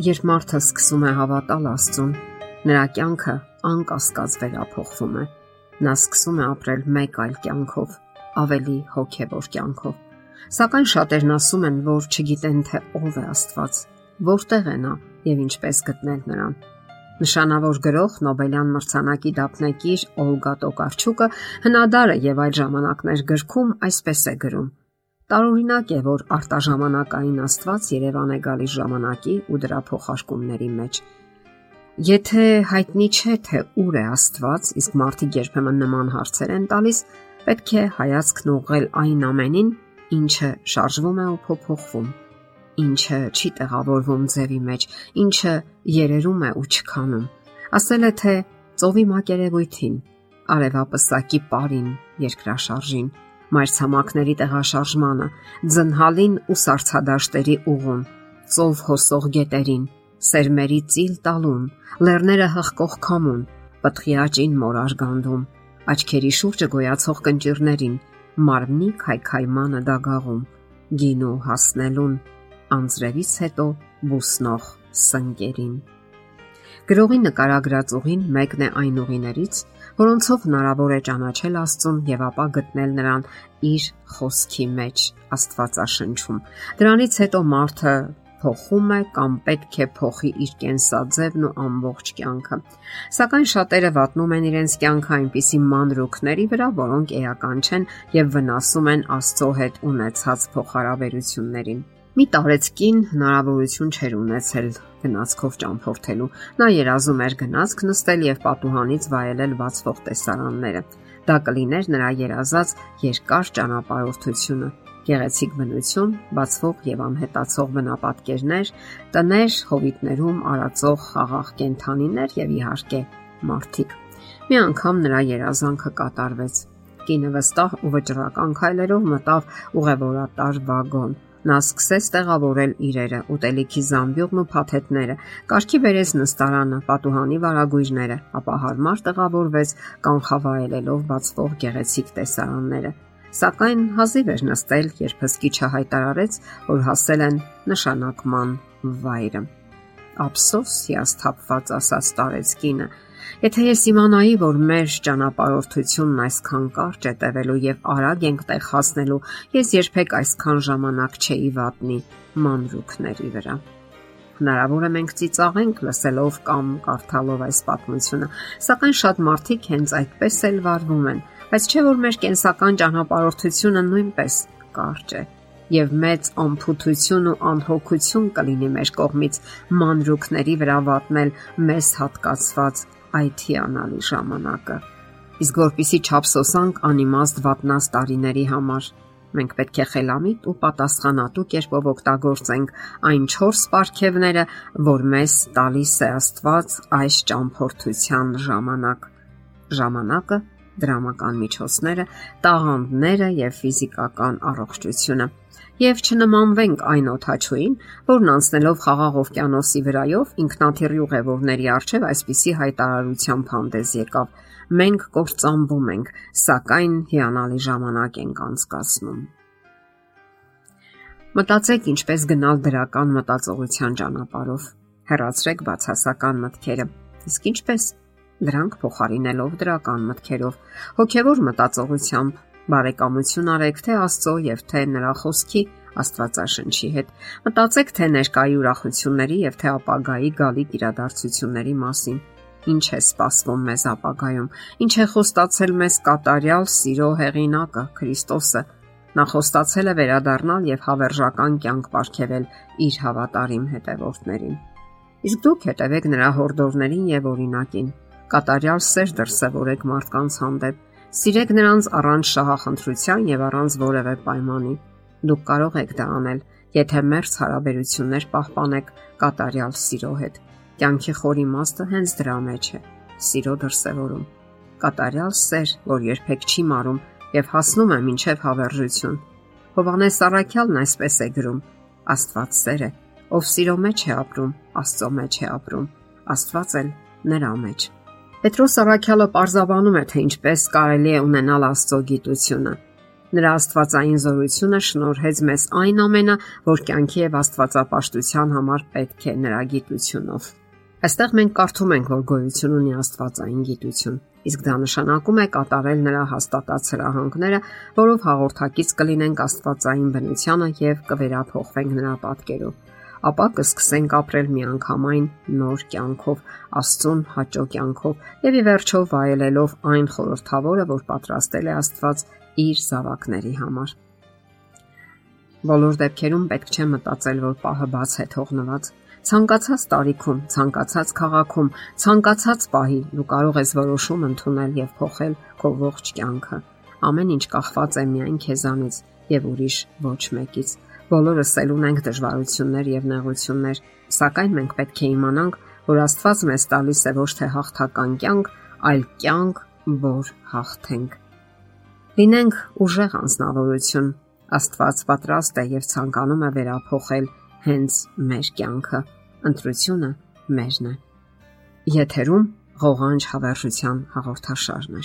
Երբ մարդը սկսում է հավատալ Աստծուն, նրա կյանքը անկասկած վերափոխվում է։ Նա սկսում է ապրել մեկ այլ կյանքով, ավելի հոգևոր կյանքով։ Սակայն շատերն ասում են, որ չգիտեն թե ով է Աստված, որտեղ է նա եւ ինչպես գտնել նրան։ Նշանավոր գրող Նոբելյան մրցանակի դափնեկիր Օլգա Տոկարչուկը հնադարը եւ այդ ժամանակներ գրքում այսպես է գրում. Տարօրինակ է, որ արտաժամանակային Աստված Երևան է գալիս ժամանակի ու դրա փոխարկումների մեջ։ Եթե հայտնի չէ թե ուր է Աստված, իսկ մարդիկ երբեմն նման հարցեր են տալիս, պետք է հայացքն ուղղել այն ամենին, ինչը շարժվում է ու փոփոխվում, ինչը չի տեղավորվում ձևի մեջ, ինչը երերում է ու չքանում։ Ասել է թե ծովի մակերևույթին, արևապսակի պարին, երկրաշարժին, մայրցամաքների տեղաշարժմանը, ձնհալին ու սարսափադաշտերի ուղուն, ծով հոսող գետերին, սերմերի ծիլ տալուն, լեռները հղկող քամուն, պտղի աճին մորար գանդում, աչքերի շուրջը գոյացող կնճիրներին, մարմնի քայքայմանը դագաղում, գինու հասնելուն, անձրևից հետո բուսնող սնկերին։ Գրողի նկարագրած ուղին մեկն է այն ուղիներից, որոնցով հնարավոր է ճանաչել Աստծուն եւ ապա գտնել նրան իր խոսքի մեջ Աստվածաշնչում։ Դրանից հետո մարդը փոխում է կամ պետք է փոխի իր կենսաձևն ու ամբողջ կյանքը։ Սակայն շատերը վատնում են իրենց կյանքը այնպիսի մանրուքների վրա, որոնք էական չեն եւ վնասում են Աստծո հետ ունեցած փոխհարաբերություններին։ Մի տարեցկին հնարավորություն չէր ունեցել գնացքով ճամփորդելու։ Նա երազում էր գնացք նստել եւ պատուհանից վայելել բացվող տեսարանները։ Դա կլիներ նրա երազած երկար ճանապարհորդությունը։ Գեղեցիկ բնություն, բացվող եւ անհետացող բնապատկերներ, տներ, հովիտներում արածող խաղաղ կենթանիներ եւ իհարկե մարդիկ։ Մի անգամ նրա երազանքը կատարվեց։ Կինը վստահ ու վճռական քայլերով մտավ ուղևորատար վագոն Նա սկսեց տեղավորել իրերը, ուտելիքի զամբյուղն ու փաթեթները, կարգի բերեց նստարանը, պատուհանի վարագույրները, ապա հարմար տեղավորվեց կանխավայելելով բացվող գեղեցիկ տեսարանները։ Սակայն հազիվ էր նստել, երբ հսկիչը հայտարարեց, որ հասել են նշանակման վայրը։ Ափսոս հիասթափված ասաց տարեցկինը, Եթե ես իմանայի, որ մեր ճանապարհորդությունն այսքան կարճ է տևելու եւ արագ ենք տեղ հասնելու, ես երբեք այսքան ժամանակ չէի վատնի մանրուքների վրա։ Հնարավոր է մենք ծիծաղենք լսելով կամ կարդալով այս պատմությունը, սակայն շատ մարդիկ հենց այդպես էլ վարվում են, բայց չէ որ մեր կենսական ճանապարհորդությունը նույնպես կարճ է եւ մեծ ամփոփություն ու անհոգություն կլինի մեր կողմից մանրուքների վրա վատնել մեզ հատկացված այդ հիանալի ժամանակը։ Իսկ որpիսի չափսոսանք անիմաստ վատնած տարիների համար, մենք պետք է խելամիտ ու պատասխանատու կերպով օգտագործենք այն 4 ապարքևները, որ մեզ տալիս է Աստված այս ճամփորդության ժամանակ։ Ժամանակը, դրամական միջոցները, տաղանդները եւ ֆիզիկական առողջությունը եւ չնմանվենք այն օթաչուին, որն անցնելով խաղաղ օվկիանոսի վրայով ինքնաթիռի ուղևորների արչեւ այսպիսի հայտարարությամբ հանդես եկավ. մենք կործանվում ենք, սակայն հիանալի ժամանակ ենք անցկացնում։ Մտածեք ինչպես գնալ դրական մտածողության ճանապարհով։ Հեռացրեք բացասական մտքերը։ Իսկ ինչպես դրանք փոխարինելով դրական մտքերով, հոգևոր մտածողությամբ Բարեկամություն արեք թե Աստծո եւ թե նրա խոսքի Աստվածաշնչի հետ։ Մտածեք թե ներկայի ուրախությունների եւ թե ապագայի գալիք իրադարձությունների մասին։ Ինչ է սպասվում մեզ ապագայում։ Ինչ է խոստացել մեզ կատարյալ սիրո հեղինակը Քրիստոսը։ Նա խոստացել է վերադառնալ եւ հավերժական կյանք ապարգևել իր հավատարիմ հետևորդներին։ Իսկ դուք հետևեք նրա հորդորներին եւ օրինակին։ Կատարյալ սեր դրսևորեք մարդկանց հանդեպ Սիրեք նրանց առանց շահախնդրության եւ առանց որևէ պայմանի։ Դուք կարող եք դա անել, եթե մերց հարաբերություններ պահպանեք կատարյալ սիրո հետ։ Կյանքի խորի իմաստը հենց դրա մեջ է՝ սիրո դրսևորում։ Կատարյալ սեր, որ երբեք չի մարում եւ հասնում է մինչև հավերժություն։ Հովանես Արաքյալն այսպես է գրում. Աստված սեր է, ով սիրո մեջ է ապրում, Աստծո մեջ է ապրում, Աստված էլ նրա մեջ։ Պետրոս Արաքյալը պարզաբանում է, թե ինչպես կարելի է ունենալ Աստծո գիտությունը։ Նրա աստվածային զորությունը շնորհեց մեզ այն ամենը, որ կյանքի եւ աստվածապաշտության համար պետք է նրա գիտությունով։ Այստեղ մենք կարդում ենք, որ գոյություն ունի աստվածային գիտություն, իսկ դա նշանակում է կատարել նրա հաստատած հրահանգները, որով հաղորդակից կլինենք աստվածային բնությանը եւ կվերափոխվենք նրա պատկերով ապա կսկսենք ապրել միանգամայն նոր կյանքով, Աստծուն հաճո կյանքով եւ ի վերջո վայելելով այն խորթավորը, որ պատրաստել է Աստված իր զավակների համար։ Բոլոր դեպքերում պետք չէ մտածել, որ պահը բաց է թողնված։ Ցանկացած տարիքում, ցանկացած քաղաքում, ցանկացած պահի դու կարող ես որոշում ընդունել եւ փոխել քո ողջ կյանքը։ Ամեն ինչ կախված է միայն քեզանից եւ ուրիշ ոչ մեկից։ Բոլորս էլ ունենք դժվարություններ եւ նեղություններ, սակայն մենք պետք է իմանանք, որ Աստված մեզ տալիս է ոչ թե հաղթական կյանք, այլ կյանք, որ հաղթենք։ Լինենք ուժեղ անznավորություն։ Աստված պատրաստ է եւ ցանկանում է վերափոխել հենց մեր կյանքը։ Ընտրությունը մերն է։ Եթերում ղողանջ հավերժության հաղորդաշարն է։